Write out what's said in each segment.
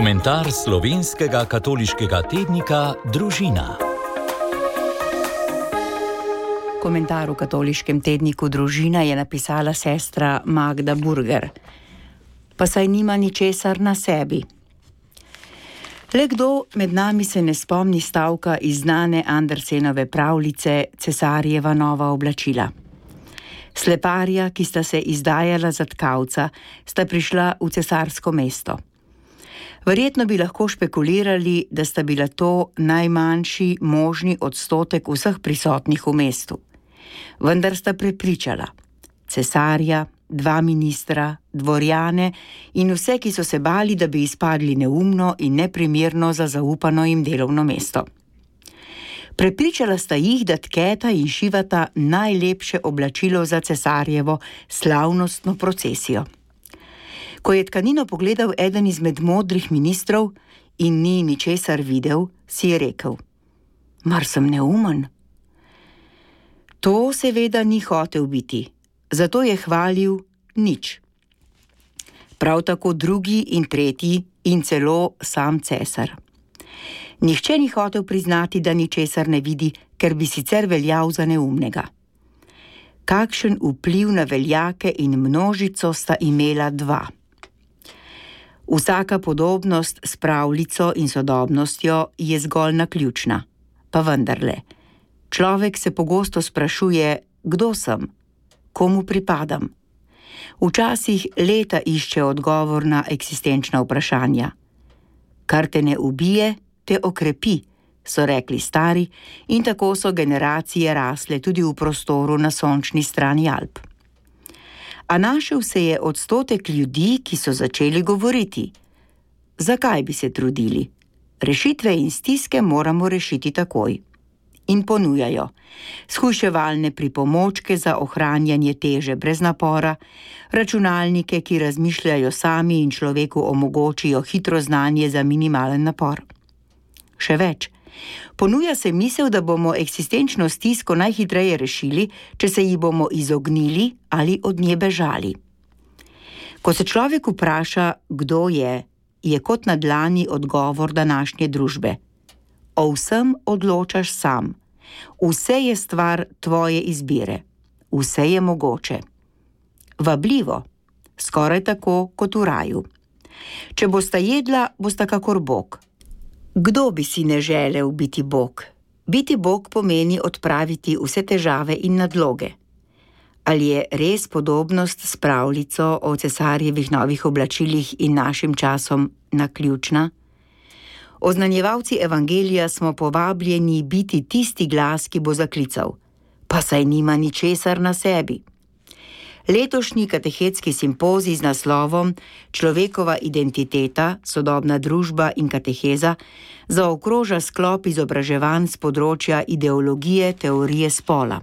Komentar slovenskega katoliškega tednika Družina. Komentar v katoliškem tedniku Družina je napisala sestra Magda Burger. Pa saj nima ničesar na sebi. Le kdo med nami se ne spomni stavka iz znane Andersenove pravljice Cesarjeva nova oblačila. Sleparja, ki sta se izdajala za tkavca, sta prišla v cesarsko mesto. Verjetno bi lahko špekulirali, da sta bila to najmanjši možni odstotek vseh prisotnih v mestu. Vendar sta prepričala cesarja, dva ministra, dvorjane in vse, ki so se bali, da bi izpadli neumno in neprimerno za zaupano jim delovno mesto. Prepričala sta jih, da tketa in šivata najlepše oblačilo za cesarjevo slavnostno procesijo. Ko je tkanino pogledal eden izmed modrih ministrov in ni ničesar videl, si je rekel: Mar sem neumen? To seveda ni hotel biti, zato je hvalil nič. Prav tako drugi in tretji in celo sam cesar. Nihče ni hotel priznati, da ničesar ne vidi, ker bi sicer veljal za neumnega. Kakšen vpliv na veljake in množico sta imela dva? Vsaka podobnost s pravljico in sodobnostjo je zgolj naključna, pa vendarle. Človek se pogosto sprašuje, kdo sem, komu pripadam. Včasih leta išče odgovor na eksistenčna vprašanja. Kar te ne ubije, te okrepi, so rekli stari, in tako so generacije rasle tudi v prostoru na sončni strani Alp. A našel se je odstotek ljudi, ki so začeli govoriti: Zakaj bi se trudili? Rešitve in stiske moramo rešiti takoj. In ponujajo shujševalne pripomočke za ohranjanje teže brez napora, računalnike, ki razmišljajo sami in človeku omogočijo hitro znanje za minimalen napor. Še več. Ponuja se misel, da bomo eksistenčno stisko najhitreje rešili, če se ji bomo izognili ali od nje bežali. Ko se človek vpraša, kdo je, je kot na dlani odgovor današnje družbe: O vsem odločaš sam, vse je stvar tvoje izbire, vse je mogoče. Vabljivo, skoraj tako kot v raju. Če bosta jedla, bosta kakor Bog. Kdo bi si ne želel biti Bog? Biti Bog pomeni odpraviti vse težave in nadloge. Ali je res podobnost s pravljico o cesarjevih novih oblačilih in našim časom naključna? Oznanjevalci evangelija smo povabljeni biti tisti glas, ki bo zaklical: Pa saj nima ničesar na sebi. Letošnji katehetski simpozij z naslovom Človekova identiteta, sodobna družba in kateheza zaokroža sklop izobraževanj z področja ideologije teorije spola.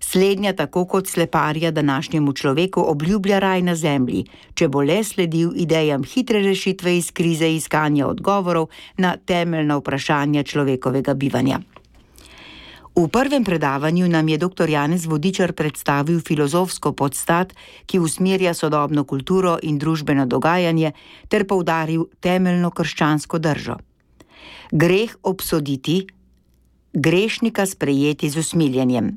Slednja, tako kot sleparja današnjemu človeku, obljublja raj na zemlji, če bo le sledil idejam hitre rešitve iz krize iskanja odgovorov na temeljna vprašanja človekovega bivanja. V prvem predavanju nam je dr. Janez Vodičar predstavil filozofsko podstat, ki usmerja sodobno kulturo in družbeno dogajanje, ter poudaril temeljno krščansko držo. Greh obsoditi, grešnika sprejeti z usmiljenjem.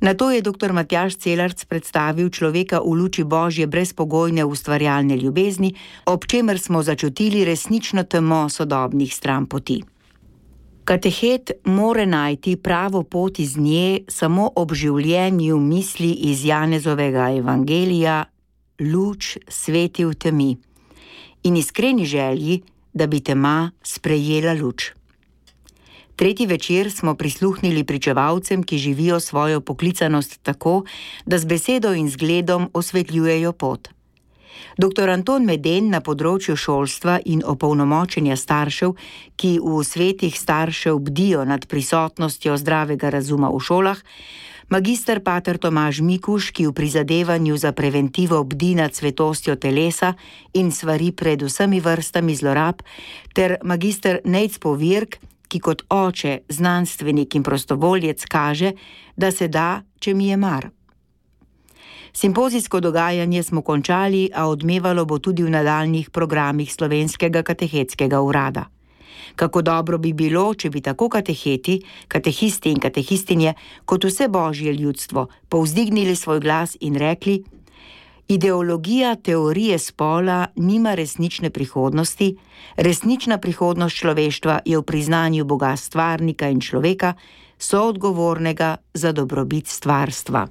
Na to je dr. Matjaš Celarc predstavil človeka v luči božje brezpogojne ustvarjalne ljubezni, ob čemer smo začutili resnično temo sodobnih stran poti. Katehet more najti pravo pot iz nje samo ob življenju misli iz Janezovega evangelija: Luč sveti v temi in iskreni želji, da bi tema sprejela luč. Tretji večer smo prisluhnili pričevalcem, ki živijo svojo poklicanost tako, da z besedo in zgledom osvetljujejo pot. Dr. Anton Meden na področju šolstva in opolnomočenja staršev, ki v svetih staršev bdijo nad prisotnostjo zdravega razuma v šolah, magistr Pater Tomaž Mikuš, ki v prizadevanju za preventivo bdi nad svetostjo telesa in svari pred vsemi vrstami zlorab, ter magistr Nejc Povirk, ki kot oče, znanstvenik in prostovoljec kaže, da se da, če mi je mar. Simpozijsko dogajanje smo končali, a odmevalo bo tudi v nadaljnih programih slovenskega katehetskega urada. Kako dobro bi bilo, če bi tako kateheti, katehisti in katehistinje, kot vse božje ljudstvo, povzdignili svoj glas in rekli: Ideologija teorije spola nima resnične prihodnosti, resnična prihodnost človeštva je v priznanju Boga stvarnika in človeka, soodgovornega za dobrobit stvarstva.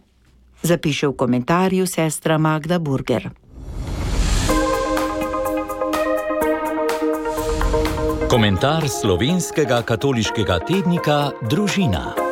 Zapiše v komentarju sestra Magda Burger. Komentar slovenskega katoliškega tednika Družina.